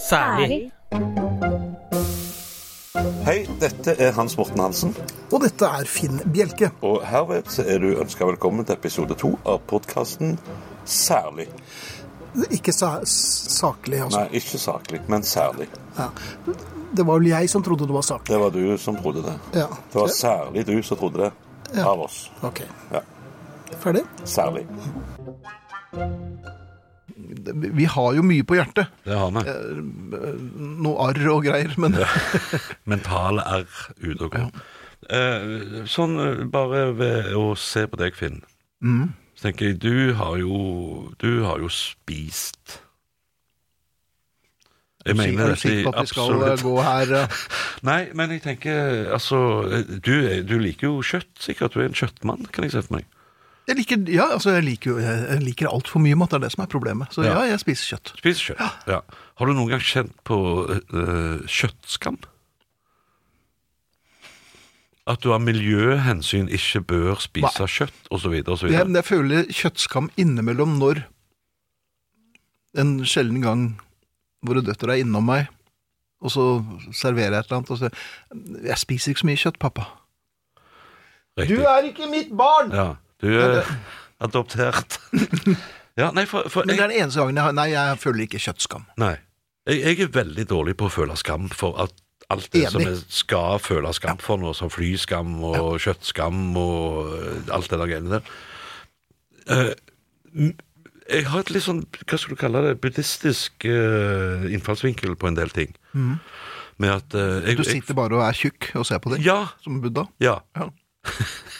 Særlig. Hei, dette er Hans Morten Hansen. Og dette er Finn Bjelke. Og herved så er du ønska velkommen til episode to av podkasten Særlig. Ikke sa saklig, altså. Nei, ikke saklig, men særlig. Ja. Det var vel jeg som trodde det var saklig. Det var du som trodde det. Ja. Det var særlig du som trodde det Ja. av oss. Ok. Ja, Ferdig? særlig. Vi har jo mye på hjertet. Det har vi. Noe arr og greier, men Mentale arr ute og går. Eh, sånn eh, bare ved å se på deg, Finn, så tenker jeg du har jo Du har jo spist. Jeg du mener det, at vi skal eh, absolutt gå her eh, Nei, men jeg tenker altså du, du liker jo kjøtt, sikkert. Du er en kjøttmann, kan jeg se for meg. Jeg liker, ja, altså, jeg liker, jeg liker altfor mye mat, det er det som er problemet. Så ja, Ja. jeg spiser kjøtt. Spiser kjøtt. Ja. Har du noen gang kjent på uh, kjøttskam? At du av miljøhensyn ikke bør spise Nei. kjøtt, osv.. Jeg, jeg føler kjøttskam innimellom når en sjelden gang våre døtre er innom meg, og så serverer jeg et eller annet, og så Jeg spiser ikke så mye kjøtt, pappa. Riktig. er ikke mitt barn! Ja, du er adoptert. ja, nei, for, for Men det er den eneste gangen jeg har Nei, jeg føler ikke kjøttskam. nei. Jeg, jeg er veldig dårlig på å føle skam for at alt det Enig. som jeg skal føle skam for nå, som flyskam og kjøttskam og eh, alt det der greiene der. Eh, m- jeg har et litt sånn, hva skal du kalle det, buddhistisk eh, innfallsvinkel på en del ting. Med at eh, jeg. Du sitter bare og er tjukk og ser på det, Ja, som Buddha. ja. Ja.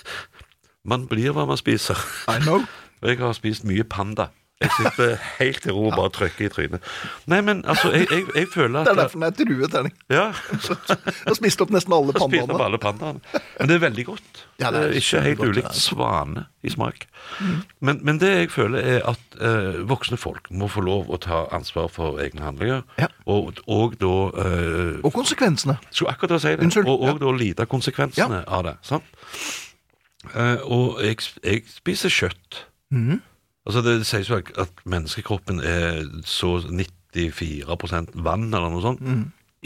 Man blir hva man spiser. I know. Og jeg har spist mye panda. Jeg sitter helt i ro og bare trykker i trynet. Nei, men altså, jeg, jeg, jeg føler at Det er derfor den er trueterning. Ja, Jeg har spist opp nesten alle pandaene. opp alle pandaene. Men det er veldig godt. Ja, det det er er ikke helt godt, ulikt svane i smak. Men, men det jeg føler, er at eh, voksne folk må få lov å ta ansvar for egne handlinger. Ja. Og, og da eh, Og konsekvensene. Skulle akkurat å si det. Unnskyld, Og, og ja. da lide konsekvensene av det. Sant? Eh, og jeg, jeg spiser kjøtt. Mm. Altså Det sies jo at, menneskekroppen er så 94% vann, eller noe sånt.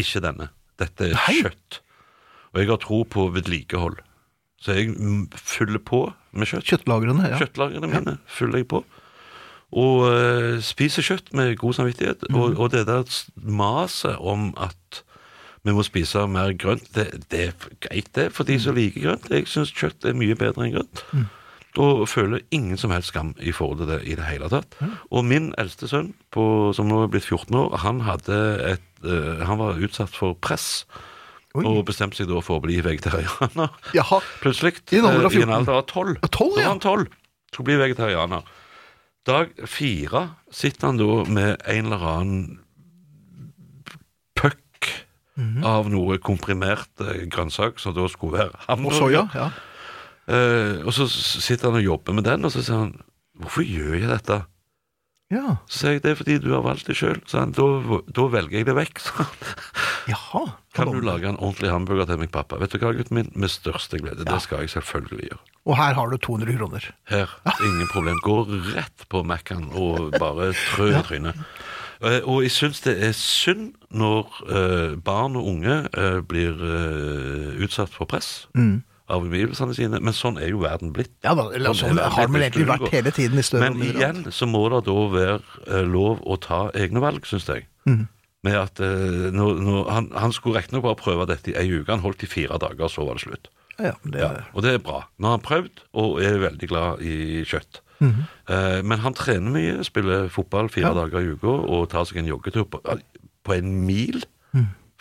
Ikke denne. Dette er. Nei. kjøtt. Og jeg har tro på vedlikehold. Så jeg mm, fyller på med kjøtt. Kjøttlagrene, ja. Kjøttlagrene mine fyller jeg på. Og eh, spiser kjøtt med god samvittighet. Mm. Og, og det der maset om at vi må spise mer grønt, det, det er greit det for de som Mhm. liker grønt. Jeg syns kjøtt er mye bedre enn grønt. Og føler ingen som helst skam i forhold til det i det hele tatt. Og min eldste sønn, på, som nå er blitt 14 år, han, et, uh, han var utsatt for press. Oi. Og bestemte seg da for å bli vegetarianer. Jaha. Plutselig. I en alder av eh, 14. alder av 12. Ja, Da var han 12. Skulle bli vegetarianer. Dag fire sitter han da med en eller annen Mhm. av noe komprimert eh, grønnsak, som da skulle være Og hamburger. soya. Ja. Eh, og så sitter han og jobber med den, og så sier han Hvorfor gjør jeg dette? ja. Så sier jeg det er fordi du har valgt det sjøl. Da, da velger jeg det vekk. Jaha. Kan du lage en ordentlig hamburger til meg, pappa? Vet du hva, gutten min? Med største glede. Det skal jeg selvfølgelig gjøre. Og her har du 200 kroner. Her, ingen problem. Gå rett på Mac-en og bare trø i trynet. Eh, Og jeg syns det er synd når eh, barn og unge eh, blir utsatt for press av omgivelsene sine, men sånn er jo verden blitt. Ja da, Sånn sånn har vel egentlig vært hele tiden i større Men og igjen så må det da være lov å ta egne valg, syns jeg. Mm. Med at eh, når, når, han, han skulle riktignok bare prøve dette i ei uke. Han holdt i fire dager, så var det slutt. Ja, ja, det, Ja, og det er bra. Nå har han prøvd, og er veldig glad i kjøtt. Eh, men han trener mye, spiller fotball fire Ja. dager i uka og tar seg en joggetur på, på en mil,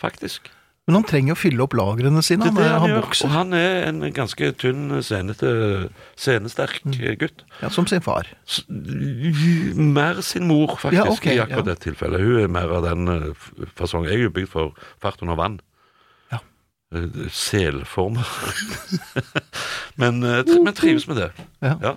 faktisk. Men han trenger å fylle opp lagrene sine. Han, er han, han gjør. vokser. Og han er en ganske tynn, senete, scenesterk gutt. Ja, som sin far. S- Mer sin mor, faktisk, Ja, okay, i akkurat ja. det tilfellet. Hun er mer av den fasongen. Jeg er jo bygd for fart under vann. Ja. Eh, Selformer. men, eh, men trives med det. Ja.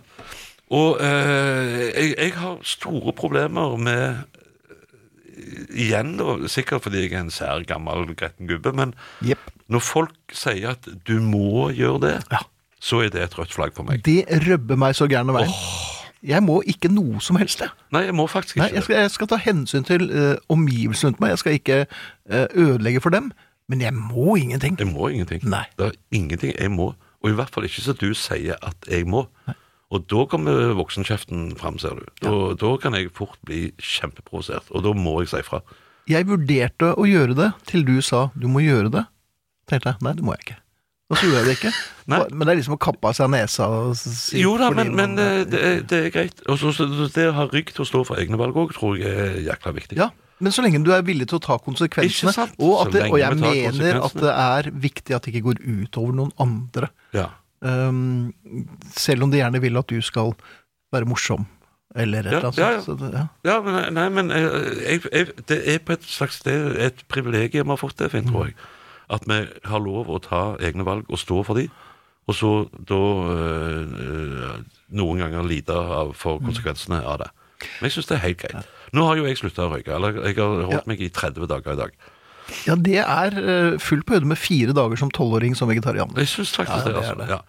Og eh, jeg, jeg har store problemer med eh, Igjen, da, sikkert fordi jeg er en sær, gammel, gretten gubbe, men yep. når folk sier at du må gjøre det, Ja. så er det et rødt flagg for meg. Det røbber meg så gærne veien. Jeg må ikke noe som helst, jeg. Nei, jeg må faktisk Nei, ikke jeg skal, jeg skal ta hensyn til uh, omgivelsene rundt meg. Jeg skal ikke uh, ødelegge for dem. Men jeg må ingenting. Jeg må ingenting. Nei. Det er ingenting jeg må. Og i hvert fall ikke så du sier at jeg må. Og da kommer voksenkjeften fram, ser du. Da, da kan jeg fort bli kjempeprovosert, og da må jeg si fra. Jeg vurderte å gjøre det til du sa du må gjøre det. tenkte jeg nei, det må jeg ikke. Og så gjorde jeg det ikke. Men det er liksom å kappe av seg nesa og si Jo da, men, men eh, det, er, det er greit. Og så- så det å ha rygg til å stå for egne valg òg, tror jeg er jækla viktig. Ja, men så lenge du er villig til å ta konsekvensene, og, at det, og jeg mener at det er viktig at det ikke går utover noen andre. Ja. Um, selv om de gjerne vil at du skal være morsom, eller et eller annet ja, ja. Så ja. Ja, men, nei, men eh, jeg, jeg, det er på et slags det er et privilegium vi har fått det, Finn, tror jeg. At vi har lov å ta egne valg og stå for de, og så da øh, noen ganger lide for konsekvensene av det. Men jeg syns det er helt greit. Nå har jo jeg slutta å røyke. Eller jeg har holdt meg i 30 dager i dag. Ja, det er uh, fullt på høyde med fire dager som tolvåring som vegetarian. Jeg synes faktisk Ja, det. det er altså. det. Ja.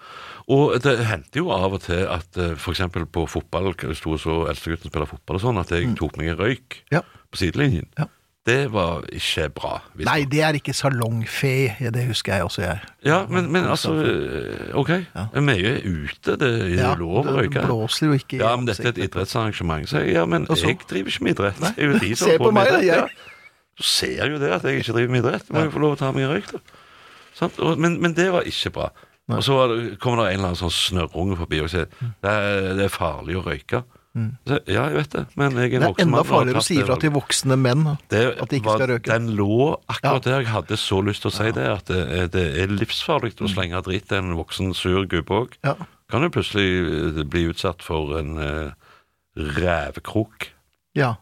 Og det hendte jo av og til at f.eks. for eksempel på fotball, jeg sto så eldstegutten spiller fotball og sånn, at jeg tok meg en røyk Ja. på sidelinjen. Ja. Det var ikke bra. Nei, det er ikke salongfe, det husker jeg også jeg. Ja, men, men altså eh, OK. Vi er ute, det er Ja, lov å røyke. det blåser jo ikke Ja, men dette er et idrettsarrangement. Så jeg, ja, men jeg driver ikke med idrett. Nei. Det Se på meg, da, jeg- ja. ser jeg jo det at jeg ikke driver med idrett. Må jo få lov å ta meg en røyk, da. Sant? Og, men, men det var ikke bra. Og så det- kommer det en eller annen sånn snørrunge forbi og sier det er, det er farlig å røyke. Så, ja, jeg vet det, men jeg er en Mm. Det er enda mann. farligere å si ifra til voksne menn Det at de ikke var- skal røyke. Den lå akkurat Ja. der. Jeg hadde så lyst til å si det, at det, det er livsfarlig å slenge dritt til en voksen, sur gubbe òg. Ja. Kan jo plutselig eh, bli utsatt for en uh, rævkrok. ja.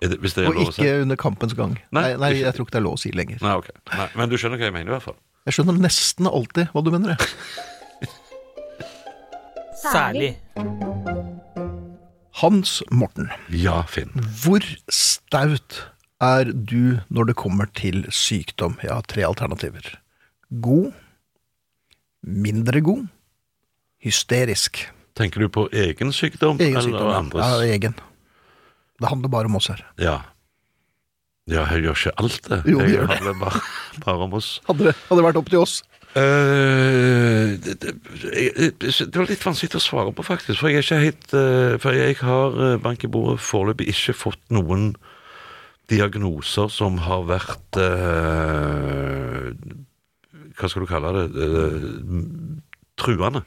Det, hvis det er Og lov å si. ikke under kampens gang. Nei, Nei, nei, jeg tror ikke det er lov å si lenger. Nei, okay. Nei, men du skjønner hva jeg mener, i hvert fall. Jeg skjønner nesten alltid hva du mener. jeg. Særlig. Hans Morten, Ja, Finn. hvor staut er du når det kommer til sykdom? Jeg har tre alternativer. God, mindre god, hysterisk. Tenker du på egen sykdom Egen eller andres? Ja, egen. Det handler bare om oss her. Ja. Ja, jeg gjør ikke alt det. Jo, jeg gjør det. bare, bare om oss. Hadde det hadde det vært opp til oss. Uh, det, det, jeg- det var litt vanskelig å svare på, faktisk. For jeg er ikke helt uh, For jeg har uh, bank i bordet foreløpig ikke fått noen diagnoser som har vært Hva skal du kalle det? Truende.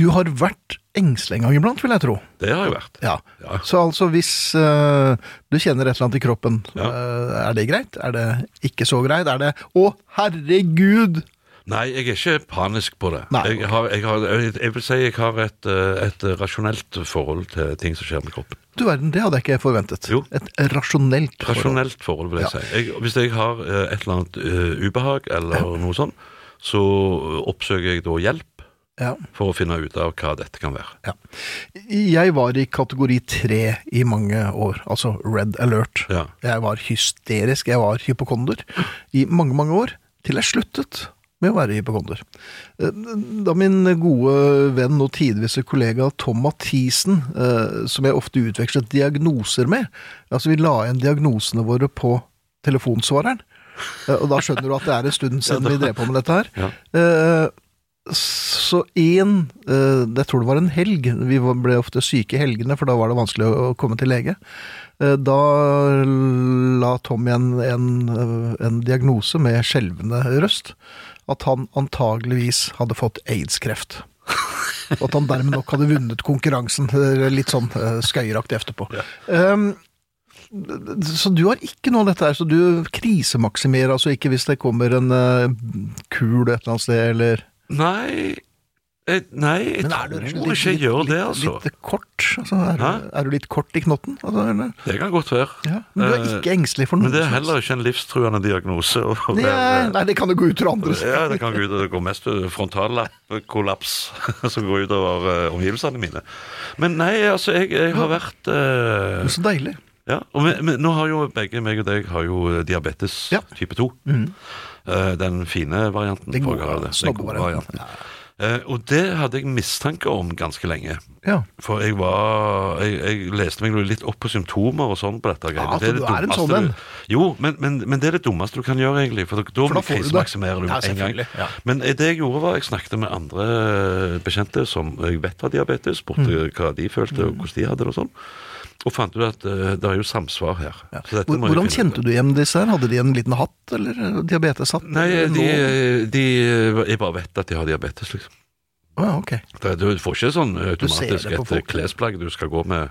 Du har vært engstelig en gang iblant, vil jeg tro. Det har jeg vært. Ja. Ja. Så altså hvis uh, du kjenner et eller annet i kroppen, Ja. uh, er det greit? Er det ikke så greit? Er det Å, herregud! Nei, jeg er ikke panisk på det. Nei, jeg, har, jeg, har, jeg vil si jeg har et, eh, et rasjonelt forhold til ting som skjer med kroppen. Du verden, det hadde jeg ikke forventet. Jo. Et rasjonelt forhold. Rasjonelt forhold, vil jeg si. Jeg, hvis jeg har et eller annet uh, ubehag eller noe sånt, så oppsøker jeg da hjelp Ja. for å finne ut av hva dette kan være. Ja. Jeg var i kategori tre i mange år, altså red alert. Ja. Jeg var hysterisk, jeg var hypokonder i mange, mange år, til jeg sluttet med å være hypokonder. Eh, Da min gode venn og tidvise kollega Tom Mathisen, eh, som jeg ofte utvekslet diagnoser med, altså vi la igjen diagnosene våre på telefonsvareren, eh, og da skjønner du at det er en stund siden vi drev på med dette her. Ja. Så en, eh, jeg tror det var en helg, vi ble ofte syke i helgene, for da var det vanskelig å komme til lege. Eh, Da la Tom igjen en, eh, en diagnose med skjelvende røst, at han antageligvis hadde fått aids-kreft. Og at han dermed nok hadde vunnet konkurransen, litt sånn skøyeraktig etterpå. Um, så du har ikke noe av dette her, så du krisemaksimerer altså ikke hvis det kommer en uh, kul et eller annet sted, eller Nei, jeg, nei, jeg tror ikke jeg gjør det, altså. Litt kort? Altså, er, du, er du litt kort i knotten? Altså? Det kan godt være. Ja, men du er Eh, ikke engstelig for noe? Men det er heller ikke en livstruende diagnose. helst? være- Nei, nei, det kan jo gå ut over andre. Ja, det kan gå ut, det går mest frontallappkollaps som går utover uh, omgivelsene mine. Men nei, altså, jeg, jeg har vært uh, Så deilig. Ja, og vi, vi, nå har jo begge meg og deg har jo diabetes Ja. type 2. Eh, den fine varianten. Den for gode, å kalle det. Den gode snobbevarianten. varianten. Eh, og det hadde jeg mistanke om ganske lenge. Ja. For jeg var Jeg, jeg leste meg litt opp på symptomer og sånn på dette. Ja, greiene. så det du er en dummeste sånn en. du- Jo, men, men, men det er det dummeste du kan gjøre, egentlig. For da, da, For da får du det. krisemaksimerer du Ja, med en gang. selvfølgelig, ja. Men det jeg gjorde, var jeg snakket med andre bekjente som jeg vet har diabetes, spurte Mm. hva de følte, og hvordan de hadde det og sånn. Og fant ut at uh, det er jo samsvar her. Må Hvordan kjente du igjen disse her? Hadde de en liten hatt, eller eh, diabeteshatt? Nei, de, de, jeg bare vet at de har diabetes, liksom. Ja, ok. Det- Du får ikke sånn automatisk et klesplagg du skal gå med.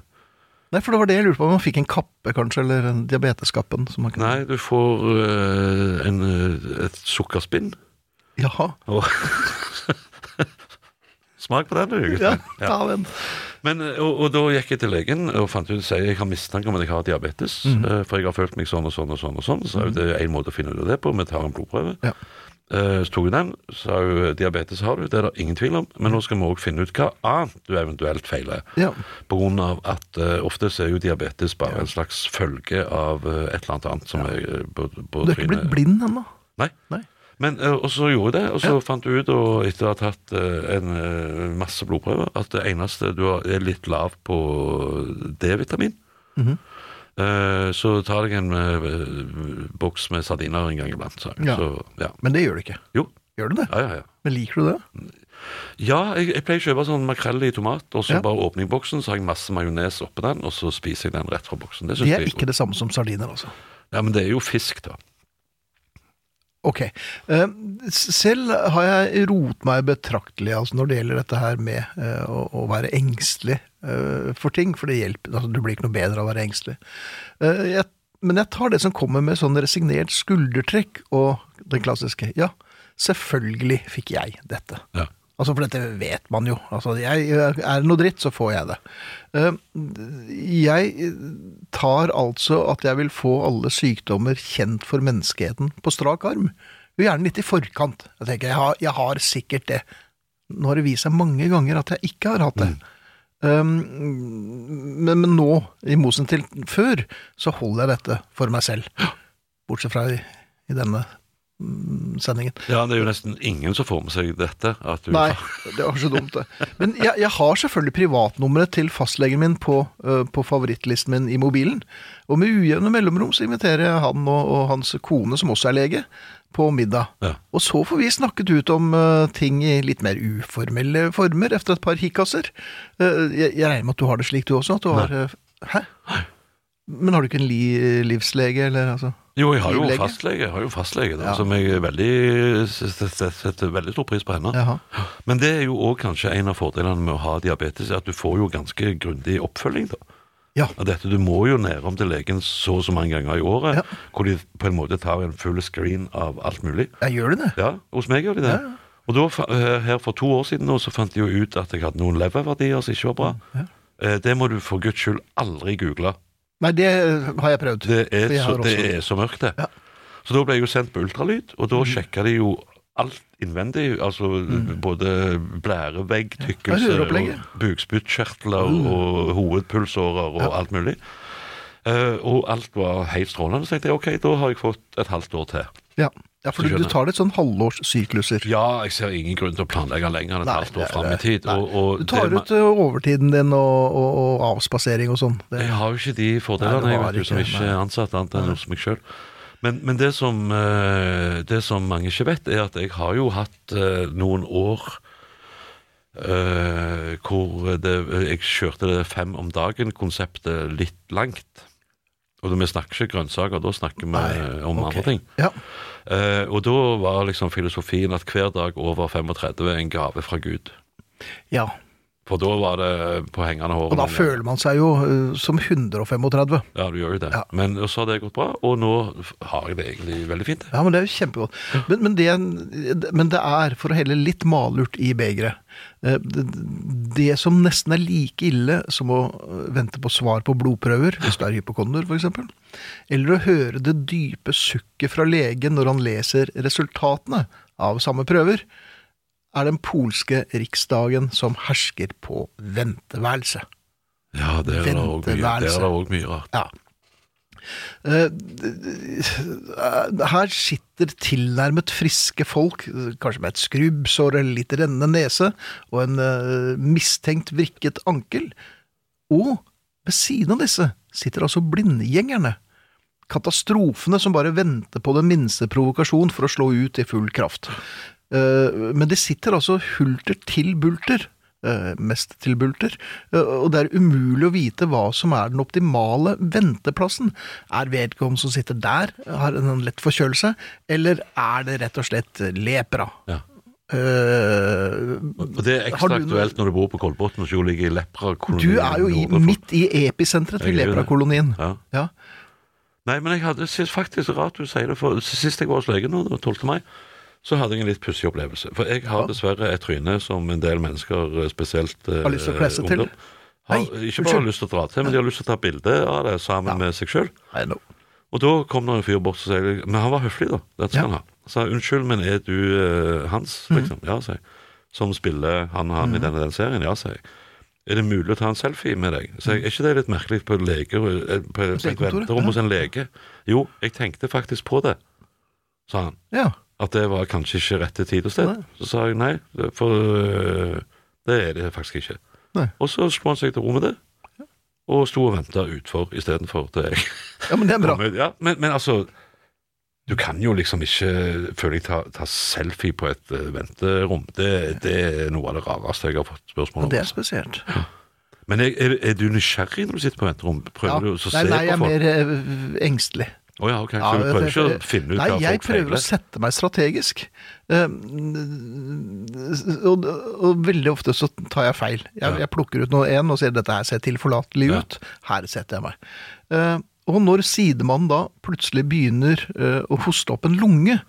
Nei, for det var det jeg lurte på. Man fikk en kappe, kanskje, eller en diabeteskappen? Som man kunne... Nei, du får uh, en, eh, et sukkerspinn. Jaha. Og Smak på den, du. Ja, Ja. ta den. Men, eh, og, og da gikk jeg til legen og fant ut at jeg har mistanke om at jeg har diabetes. Mm -hmm. For jeg har følt meg sånn og sånn og sånn. og sånn Så er det er en måte å finne ut av det på. Vi tar en blodprøve. Ja. Eh, Så tok hun den. Sa hun diabetes har du, det er det ingen tvil om. Men nå skal vi òg finne ut hva annet du eventuelt feiler. Ja. På grunn av at uh, ofte så er jo diabetes bare en slags følge av uh, et eller annet annet som er på, på Du er ikke blitt blind ennå? Nei. Nei. Men, eh, og så gjorde jeg det, og så fant du ut, og etter å ha tatt eh, en eh, masse blodprøver, at det eneste du er litt lav på D-vitamin. Mm -hmm. Så tar jeg en boks med sardiner en gang iblant. Så, Ja. så ja. Men det gjør du ikke. Jo. Gjør du det? Ja, ja, ja. Men liker du det? Ja, jeg, jeg pleier å kjøpe sånn makrell i tomat, og så Ja. bare åpner jeg boksen, så har jeg masse majones oppi den, og så spiser jeg den rett fra boksen. Det, Det er jeg ikke det samme som sardiner, altså. Ja, men det er jo fisk, da. Ok. Eh, Selv har jeg rot meg betraktelig altså når det gjelder dette her med eh, å, være engstelig eh, for ting, for det hjelper. Altså, det blir ikke noe bedre av å være engstelig. Men jeg tar det som kommer med sånn resignert skuldertrekk og den klassiske ja, selvfølgelig fikk jeg dette. Ja. Altså, for dette vet man jo. Altså, jeg, er det noe dritt, så får jeg det. Eh, Jeg tar altså at jeg vil få alle sykdommer kjent for menneskeheten på strak arm. Jo gjerne litt i forkant. Jeg tenker, jeg har, jeg har sikkert det. Nå har det vist seg mange ganger at jeg ikke har hatt det. Um, men, men nå, i motsetning til før, så holder jeg dette for meg selv. Bortsett fra i, i denne mm, sendingen. ja, det er jo nesten ingen som får med seg dette. At du Nei, det var så dumt det. Men jeg, jeg har selvfølgelig privatnummeret til fastlegen min på, uh, på favorittlisten min i mobilen. Og med ujevne mellomrom så inviterer jeg han og, og hans kone, som også er lege, på middag. Ja. Og så får vi snakket ut om uh, ting i litt mer uformelle former etter et par hikkasser. Uh, jeg, jeg regner med at du har det slik du også? At du har, hæ? Men har du ikke en li, livslege, eller altså? Jo, jeg har jo Livlege? fastlege, jeg har jo fastlege da, Ja. som jeg er veldig, setter, setter veldig stor pris på henne. Jaha. Men det er jo òg kanskje en av fordelene med å ha diabetes, er at du får jo ganske grundig oppfølging. da. Ja. Av dette, Du må jo nedom til legen så og så mange ganger i året, Ja. hvor de på en måte tar en full screen av alt mulig. ja, gjør du det? Ja, hos meg gjør de det. Og da, fa- eh, her for to år siden nå, så fant de jo ut at jeg hadde noen leververdier som ikke var bra. Ja. Eh, Det må du for guds skyld aldri google. Nei, det har jeg prøvd. Det er, så, det er så mørkt, det. Ja. Så da ble jeg jo sendt på ultralyd, og da sjekka de jo alt innvendig. Altså både blærevegg, tykkelse, Ja, bukspyttkjertler bukspyttkjertler og hovedpulsårer og alt mulig. Uh, og alt var helt strålende. Så tenkte jeg ok, da har jeg fått et halvt år til. Ja, ja for du, du tar litt sånn halvårssykluser. Ja, jeg ser ingen grunn til å planlegge lenger enn et Nei, halvt år det- fram i det- tid. nei. Og, og Du tar det- ut ø, overtiden din og, og, og avspasering og sånn. Det- Jeg har jo ikke de fordelene, Nei, du jeg har vet du, som ikke, ikke er nei. ansatt annet enn hos meg sjøl. Men, men det, som, eh, det som mange ikke vet, er at jeg har jo hatt eh, noen år eh, hvor det, jeg kjørte det fem om dagen-konseptet litt langt. Og vi snakker ikke grønnsaker, da snakker vi Nei, om okay. andre ting. Ja. Eh, og da var liksom filosofien at hver dag over 35 er en gave fra Gud. ja. For da var det på hengende håret. Og da føler man seg jo uh, som 135. Ja, du gjør jo det. Ja. Men så har det gått bra, og nå har jeg det egentlig veldig fint. Ja, men det er jo kjempegodt. Men, men, det, men det er, for å helle litt malurt i begeret, eh, det, det som nesten er like ille som å vente på svar på blodprøver, hvis du er hypokonder f.eks., eller å høre det dype sukket fra legen når han leser resultatene av samme prøver, er den polske riksdagen som hersker på venteværelse. Ja, det er det òg mye, rart. Ja. Eh, Her sitter tilnærmet friske folk, kanskje med et skrubbsår eller litt rennende nese, og en eh, mistenkt vrikket ankel. Og ved siden av disse sitter altså blindgjengerne. Katastrofene som bare venter på den minste provokasjon for å slå ut i full kraft. Eh, Men de sitter altså hulter til bulter, eh, mest til bulter, eh, og det er umulig å vite hva som er den optimale venteplassen. Er vedkommende som sitter der, har en lett forkjølelse, eller er det rett og slett lepra? Ja. Uh, Og det er ekstra du aktuelt når du bor på Kolbotn og ikke ligger i leprakolonien. du er jo i, midt i episenteret til leprakolonien. Ja. Ja. Nei, men jeg hadde faktisk rart du sier det, for sist jeg var hos legen nå, den 12. mai, så hadde jeg en litt pussig opplevelse. For jeg har dessverre et tryne som en del mennesker, eh, spesielt eh, Har lyst til å kle til? har ikke bare har lyst til å dra til, men de har lyst til å ta bilde av det sammen Ja. med seg sjøl. Og da kom det en fyr bort og sa Men han var høflig, da. Det skal Ja. han ha. Sa unnskyld, men er du eh, Hans, liksom? liksom? Ja, sier jeg. Som spiller han og han i denne den serien? Ja, sier jeg. Er det mulig å ta en selfie med deg? Så jeg, er ikke det litt merkelig på, lege, eh, på, på et venterom hos en lege? Jo, jeg tenkte faktisk på det, sa han. Ja. At det var kanskje ikke rette tid og sted. Nei. Så sa jeg nei, for øh, det er det faktisk ikke. Nei. Og så slo han seg til ro med det, og sto og venta utfor istedenfor til jeg ja, men det er bra. Ja, men, men altså Du kan jo liksom ikke, føler jeg, ta, ta selfie på et øh, venterom. Det, det er noe av det rareste jeg har fått spørsmål om. det er altså. spesielt. Men er, er, er du nysgjerrig når du sitter på venterom? Prøver du å se Nei, nei, jeg på er folk? mer eh, engstelig. Å ja, ok. Så Ja, du prøver ikke å finne ut Nei, hva jeg folk prøver å sette meg strategisk. Eh, og, og veldig ofte så tar jeg feil. Jeg, Ja. jeg plukker ut noe en og sier dette her ser tilforlatelig ut. Her setter jeg meg. Eh, og når sidemannen da plutselig begynner eh, å hoste opp en lunge,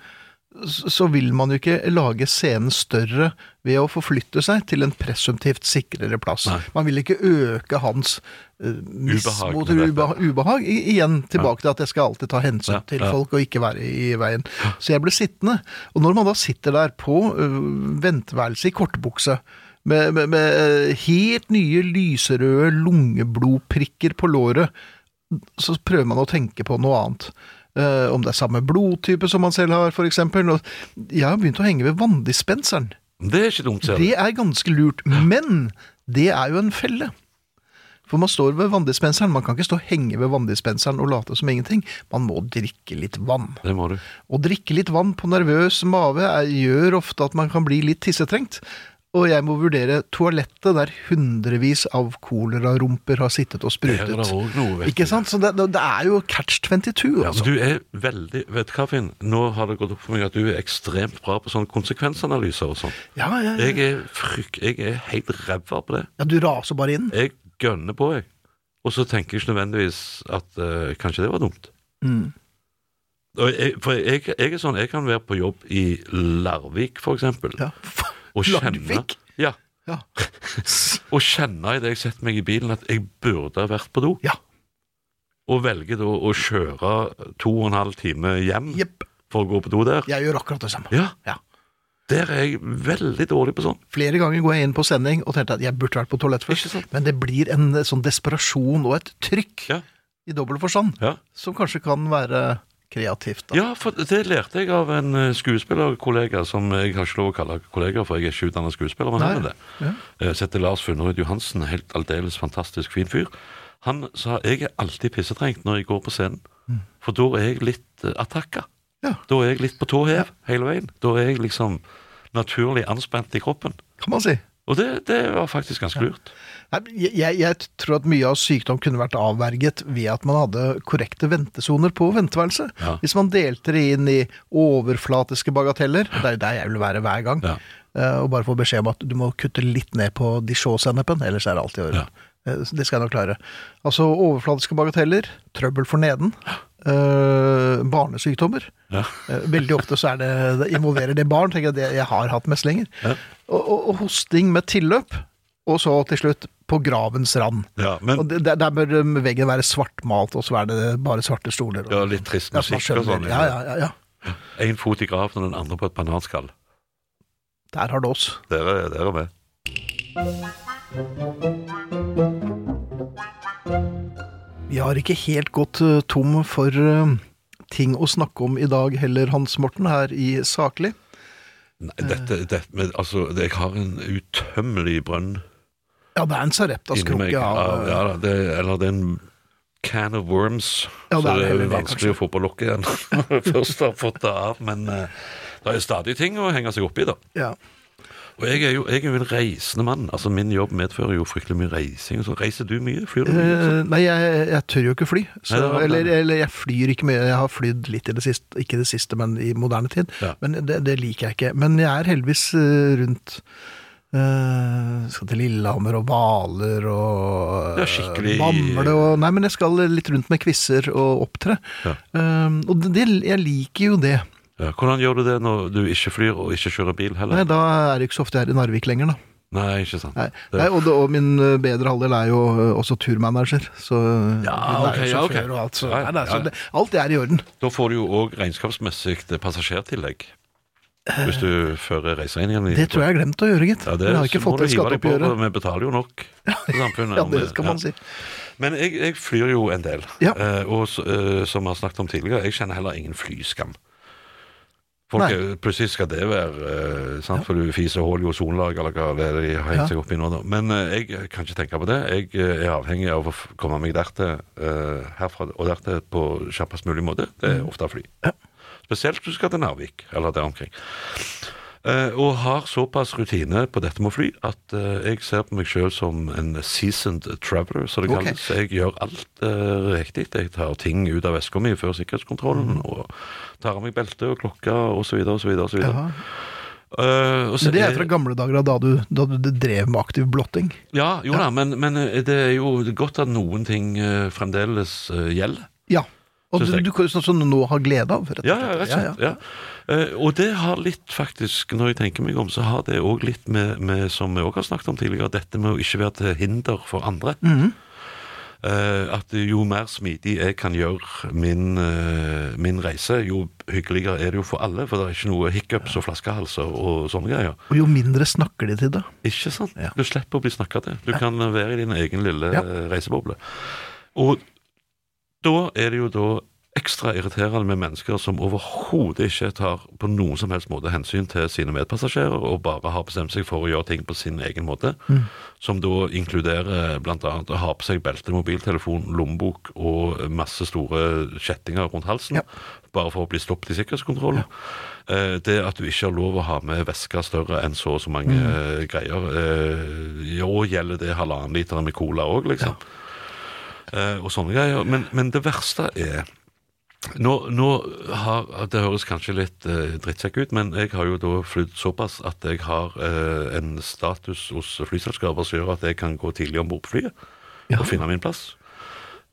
så vil man jo ikke lage scenen større ved å forflytte seg til en presumptivt sikrere plass. Nei. Man vil ikke øke hans uh, mismot med ubehag, ubehag. I, igjen tilbake til at jeg skal alltid ta hensyn Ja, til ja. folk og ikke være i veien. Så jeg ble sittende. Og når man da sitter der på uh, venteværelset i kortbukse, med, med, med øh, helt nye lyserøde lungeblodprikker på låret, så prøver man å tenke på noe annet. Eh, om det er samme blodtype som man selv har, eksempel. Jeg har begynt å henge ved vanndispenseren. Det er ikke dumt, ser du. Det er ganske lurt, men det er jo en felle. For man står ved vanndispenseren, man kan ikke stå og henge ved vanndispenseren og late som ingenting. Man må drikke litt vann. Det må du. Å drikke litt vann på nervøs mave er, gjør ofte at man kan bli litt tissetrengt. Og jeg må vurdere toalettet der hundrevis av kolerarumper har sittet og er det sprutet. noe, Ikke sant? Så det, det er jo catch 22, Ja, altså. du er veldig Vet du hva, Finn? Nå har det gått opp for meg at du er ekstremt bra på sånne konsekvensanalyser og sånn. Ja, ja, ja. Jeg er fryk... Jeg er helt ræva på det. ja, du raser bare inn. Jeg gønner på, jeg. Og så tenker jeg ikke nødvendigvis at uh, kanskje det var dumt. Mm. Jeg, for jeg, jeg er sånn, jeg kan være på jobb i Larvik, for eksempel, Ja. Og kjenne? Ja. Ja. å kjenne idet jeg setter meg i bilen at jeg burde ha vært på do. Ja. Og velger da å kjøre to og en halv time hjem Jepp. for å gå på do der. Jeg gjør akkurat det samme. Ja. Ja. Der er jeg veldig dårlig på sånn. Flere ganger går jeg inn på sending og tenker at jeg burde vært på toalett først. Men det blir en sånn desperasjon og et trykk Ja. i dobbel forstand, Ja. som kanskje kan være kreativt. Da. ja, for det lærte jeg av en eh, skuespillerkollega som jeg har ikke lov å kalle kollega, for jeg er ikke utdannet skuespiller, men han er det. Ja. Eh, Setter Lars Funnerud Johansen, helt aldeles fantastisk fin fyr. Han sa jeg er alltid pissetrengt når jeg går på scenen, for da er jeg litt uh, attakka. Ja. Da er jeg litt på tå hev hele veien. Da er jeg liksom naturlig anspent i kroppen. Kan man si. Og det, det var faktisk ganske lurt. Nei, Jeg, jeg, tror at mye av sykdom kunne vært avverget ved at man hadde korrekte ventesoner på venteværelset. Ja. Hvis man delte det inn i overflatiske bagateller, det er jo der jeg vil være hver gang, Ja. eh, og bare få beskjed om at du må kutte litt ned på dijon-sennepen, ellers er det alt i orden. Ja. Eh, Det skal jeg nok klare. Altså overflatiske bagateller, trøbbel for neden, eh, barnesykdommer. Ja. Eh, Veldig ofte så er det, det involverer det barn, tenker jeg det jeg har hatt mest lenger. Ja. Og, og, og hosting med tilløp, og så til slutt på gravens rand. Ja, men Og der, der bør um, veggen være svartmalt, og så er det bare svarte stoler. Og, ja, litt trist musikk og sånn. Ja, ja, ja, ja. En fot i graven og den andre på et bananskall. Der har det oss. Der er, der er med. Vi har ikke helt gått eh, tom for eh, ting å snakke om i dag heller, Hans Morten, her i Saklig. Nei, dette, dette men, altså, Jeg har en utømmelig brønn Ja, det er en. Sareptas-krukke av Ja, ja, da, det, eller det er en can of worms. Ja, det så er det er vanskelig det, å få på lokket igjen. når jeg Først har fått det av. Men eh, det er stadig ting å henge seg opp i, da. ja. Og jeg er jo, jeg er jo en reisende mann. Altså Min jobb medfører jo fryktelig mye reising. Så reiser du mye? Flyr du mye? Eh, Nei, jeg, jeg tør jo ikke fly. Så, Nei, var- eller, eller jeg flyr ikke mye. Jeg har flydd litt i det siste, ikke det siste, men i moderne tid. Ja. Men det, det liker jeg ikke. Men jeg er heldigvis eh, rundt Uh, Skal til Lillehammer og Hvaler og er skikkelig- Bamble og Nei, men jeg skal litt rundt med quizer og opptre. Ja. Uh, og det, jeg liker jo det. Ja, hvordan gjør du det når du ikke flyr og ikke kjører bil heller? Nei, da er det ikke så ofte jeg er i Narvik lenger, da. Nei, ikke sant. Nei, Nei, og, det, og min eh, bedre halvdel er jo eh, også turmanager, så eh, Ja, hun er ok, ja, ok. og alt. Så, nei, ja, ja. det, alt er i orden. Da får du jo òg regnskapsmessig passasjertillegg. Hvis du fører reiseregningen din. Det tror jeg jeg har glemt å gjøre, gitt. Ja, det jeg har ikke fått deg på, Vi betaler jo nok til samfunnet. Ja, det skal man si. Men jeg, jeg flyr jo en del. Og som vi har snakket om tidligere, jeg kjenner heller ingen flyskam. Folk, er- plutselig skal det være eh, sant? For du fiser hull i ozonlaget, eller hva det er de har hengt seg opp i nå. da. Men eh, jeg kan ikke tenke på det. Jeg eh, er avhengig av å komme meg dertil, herfra og dertil på kjappest mulig måte. Det er ofte fly. Mm. Spesielt hvis du skal til Narvik, eller der omkring. Eh, og har såpass rutine på dette med å fly at eh, jeg ser på meg sjøl som en seasoned traveler, så det Ok. Okay. Jeg gjør alt uh, riktig. Jeg tar ting ut av veska mi før sikkerhetskontrollen, Mm. og tar av meg belte og klokka osv. osv. og Uh, Men det er fra gamle dager, da du, da du drev med aktiv blotting. Ja, jo da, men, men eh, det er jo godt at noen ting eh, fremdeles eh, gjelder. Ja. Og du, du, sånn som du nå har glede av, rett og Ja, slett. ja, rett og slett. Ja, Eh, og det har litt, faktisk, når jeg tenker meg om, så har det òg litt med, med, som vi òg har snakket om tidligere, dette med å ikke være til hinder for andre. Mm -hmm. at jo mer smidig jeg kan gjøre min, eh, min reise, jo hyggeligere er det jo for alle. For det er ikke noe hiccups og flaskehalser og sånne greier. Og jo mindre snakker de til deg. Ikke sant? Ja. Du slipper å bli snakka til. Du kan være i din egen lille Ja. eh, reiseboble. Og da er det jo da ekstra irriterende med mennesker som overhodet ikke tar på noen som helst måte hensyn til sine medpassasjerer, og bare har bestemt seg for å gjøre ting på sin egen måte. Mm. Som da inkluderer bl.a. å ha på seg belte, mobiltelefon, lommebok og masse store kjettinger rundt halsen. Ja. Bare for å bli stoppet i sikkerhetskontroll. Ja. Det at du ikke har lov å ha med væske større enn så og så mange Mm. eh, greier. Eh, Jo, gjelder det halvannen liter med cola òg, liksom. Ja. og sånne greier. Men, men det verste er nå, nå har, Det høres kanskje litt eh, drittsekk ut, men jeg har jo da flydd såpass at jeg har eh, en status hos flyselskaper som gjør at jeg kan gå tidlig om bord på flyet Ja. og finne min plass.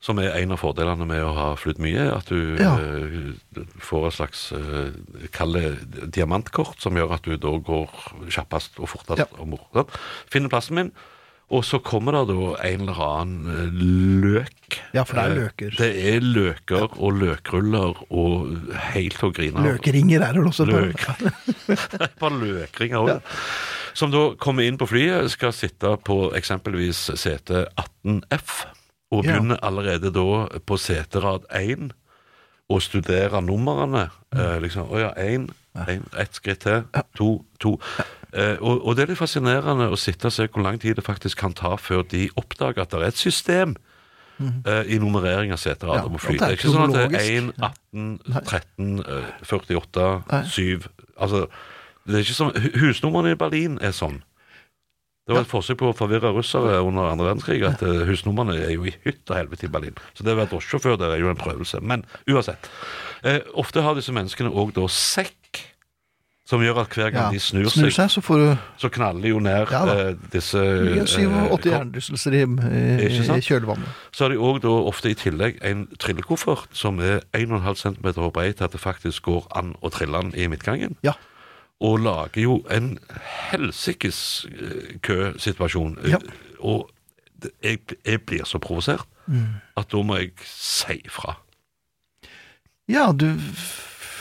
Som er en av fordelene med å ha flydd mye. At du Ja. eh, får et slags eh, Kall det diamantkort, som gjør at du da går kjappest og fortest Ja. om bord. Finner plassen min. Og så kommer det da en eller annen eh, løk. Ja, for det er Eh, løker. Det er løker og løkruller og helt til å grine av. Løkringer er det også. Løk. Et par løkringer òg. Som da kommer inn på flyet, skal sitte på eksempelvis sete 18F, og Ja. allerede da på seterad 1 å studere numrene. Eh, liksom, å ja, én, ett skritt til, to, to. Eh, og, og det er litt fascinerende å sitte og se hvor lang tid det faktisk kan ta før de oppdager at det er et system eh, i nummerering av seterader Ja, på fly. det er ikke sånn at det er 1, 18, 13, eh, 48, Nei. 7 Altså, det er ikke sånn hu- Husnumrene i Berlin er sånn. Det var et forsøk på å forvirre russere under andre verdenskrig at eh, husnumrene er jo i hytt og helvete i Berlin. Så det å være drosjesjåfør der er jo en prøvelse. Men uansett. Eh, ofte har disse menneskene òg da sekk, som gjør at hver gang Ja. de snur, Snur seg, så får du så knaller de jo ned Ja eh, disse eh, 87 hjernerystelser i, i, i kjølvannet. Så har de òg ofte i tillegg en trillekoffert som er 1,5 cm brei til at det faktisk går an å trille den i midtgangen. Ja. Og lager jo en helsikes eh, køsituasjon. Ja. Og jeg, jeg blir så provosert Mm. at da må jeg si fra. Ja, du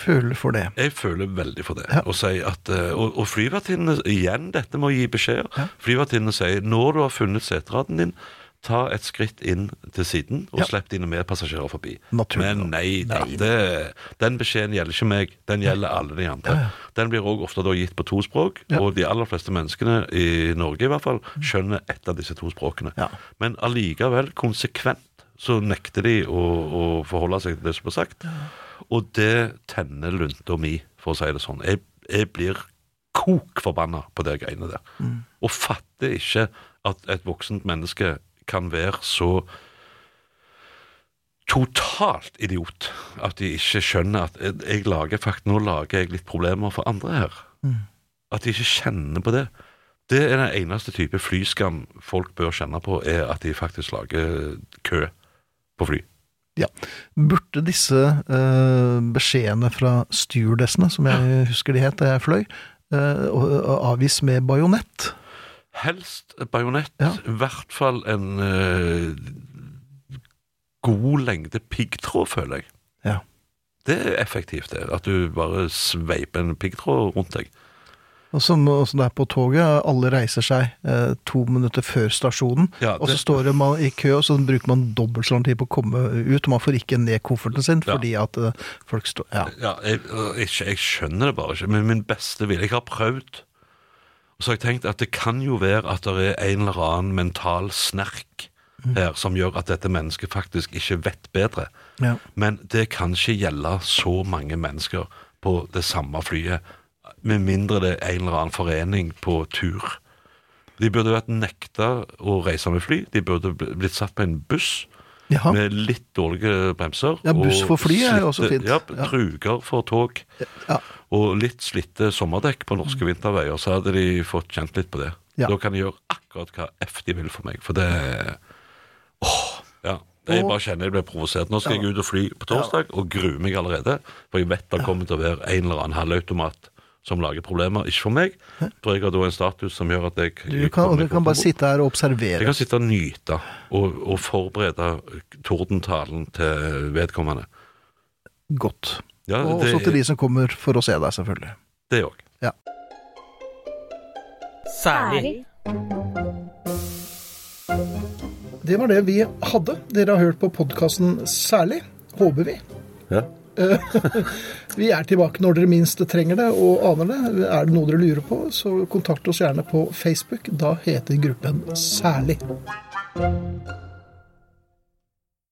føler for det. Jeg føler veldig for det. Ja. Og, si at, eh, og, og flyvertinnene, igjen dette med å gi beskjeder. Ja. Flyvertinnene sier når du har funnet seteraden din, ta et skritt inn til siden og Ja. slipp dine medpassasjerer forbi. Naturlig Men nei da, det, den beskjeden gjelder ikke meg, den gjelder alle de andre. Ja, ja. Den blir òg ofte gitt på to språk, og de aller fleste menneskene, i Norge i hvert fall, skjønner ett av disse to språkene. Men allikevel, konsekvent, så nekter de å, å forholde seg til det som blir sagt. Og det tenner lunta mi, for å si det sånn. Jeg, jeg blir kok forbanna på de greiene der. Og fatter ikke at et voksent menneske kan være så totalt idiot at de ikke skjønner at jeg- jeg lager faktisk, nå lager jeg litt problemer for andre her. At de ikke kjenner på det. Det er den eneste type flyskam folk bør kjenne på, er at de faktisk lager kø på fly. Ja. Burde disse eh, beskjedene fra stewardessene, som jeg husker de het da jeg fløy, eh, avgis med bajonett? Helst bajonett, Ja. i hvert fall en eh, god lengde piggtråd, føler jeg. Ja. Det er effektivt, det. At du bare sveiper en piggtråd rundt deg. Og som som det er på toget, alle reiser seg eh, to minutter før stasjonen, Ja, og så står man i kø, og så bruker man dobbelt så lang tid på å komme ut, og man får ikke ned kofferten sin Ja. fordi at eh, folk står Ja. Ja, jeg, jeg, jeg skjønner det bare ikke. Men min beste vilje Jeg har prøvd. Og så har jeg tenkt at det kan jo være at det er en eller annen mental snerk her som gjør at dette mennesket faktisk ikke vet bedre. ja. Men det kan ikke gjelde så mange mennesker på det samme flyet, med mindre det er en eller annen forening på tur. De burde vært nekta å reise med fly. De burde blitt satt på en buss Jaha. med litt dårlige bremser. Ja, buss for fly er jo også fint. Ja, Ja. truger for tog. Ja. Og litt slitte sommerdekk på norske vinterveier, så hadde de fått kjent litt på det. Ja. Da kan de gjøre akkurat hva F de vil for meg, for det Åh, ja. Jeg bare kjenner jeg blir provosert. Nå skal jeg ut og fly på torsdag, og gruer meg allerede. For jeg vet det kommer til å være en eller annen halvautomat som lager problemer. Ikke for meg, for jeg har da en status som gjør at jeg Du kan, du kan bare sitte her og Jeg observere. kan sitte og nyte og, og forberede tordentalen til vedkommende. Godt. Ja, Og det, også til de som kommer for å se deg, selvfølgelig. det òg. Ja. Særlig. Det var det vi hadde. Dere har hørt på podkasten Særlig, håper vi. Ja. Vi er tilbake når dere minst trenger det og aner det. Er det noe dere lurer på, så kontakt oss gjerne på Facebook. Da heter gruppen Særlig.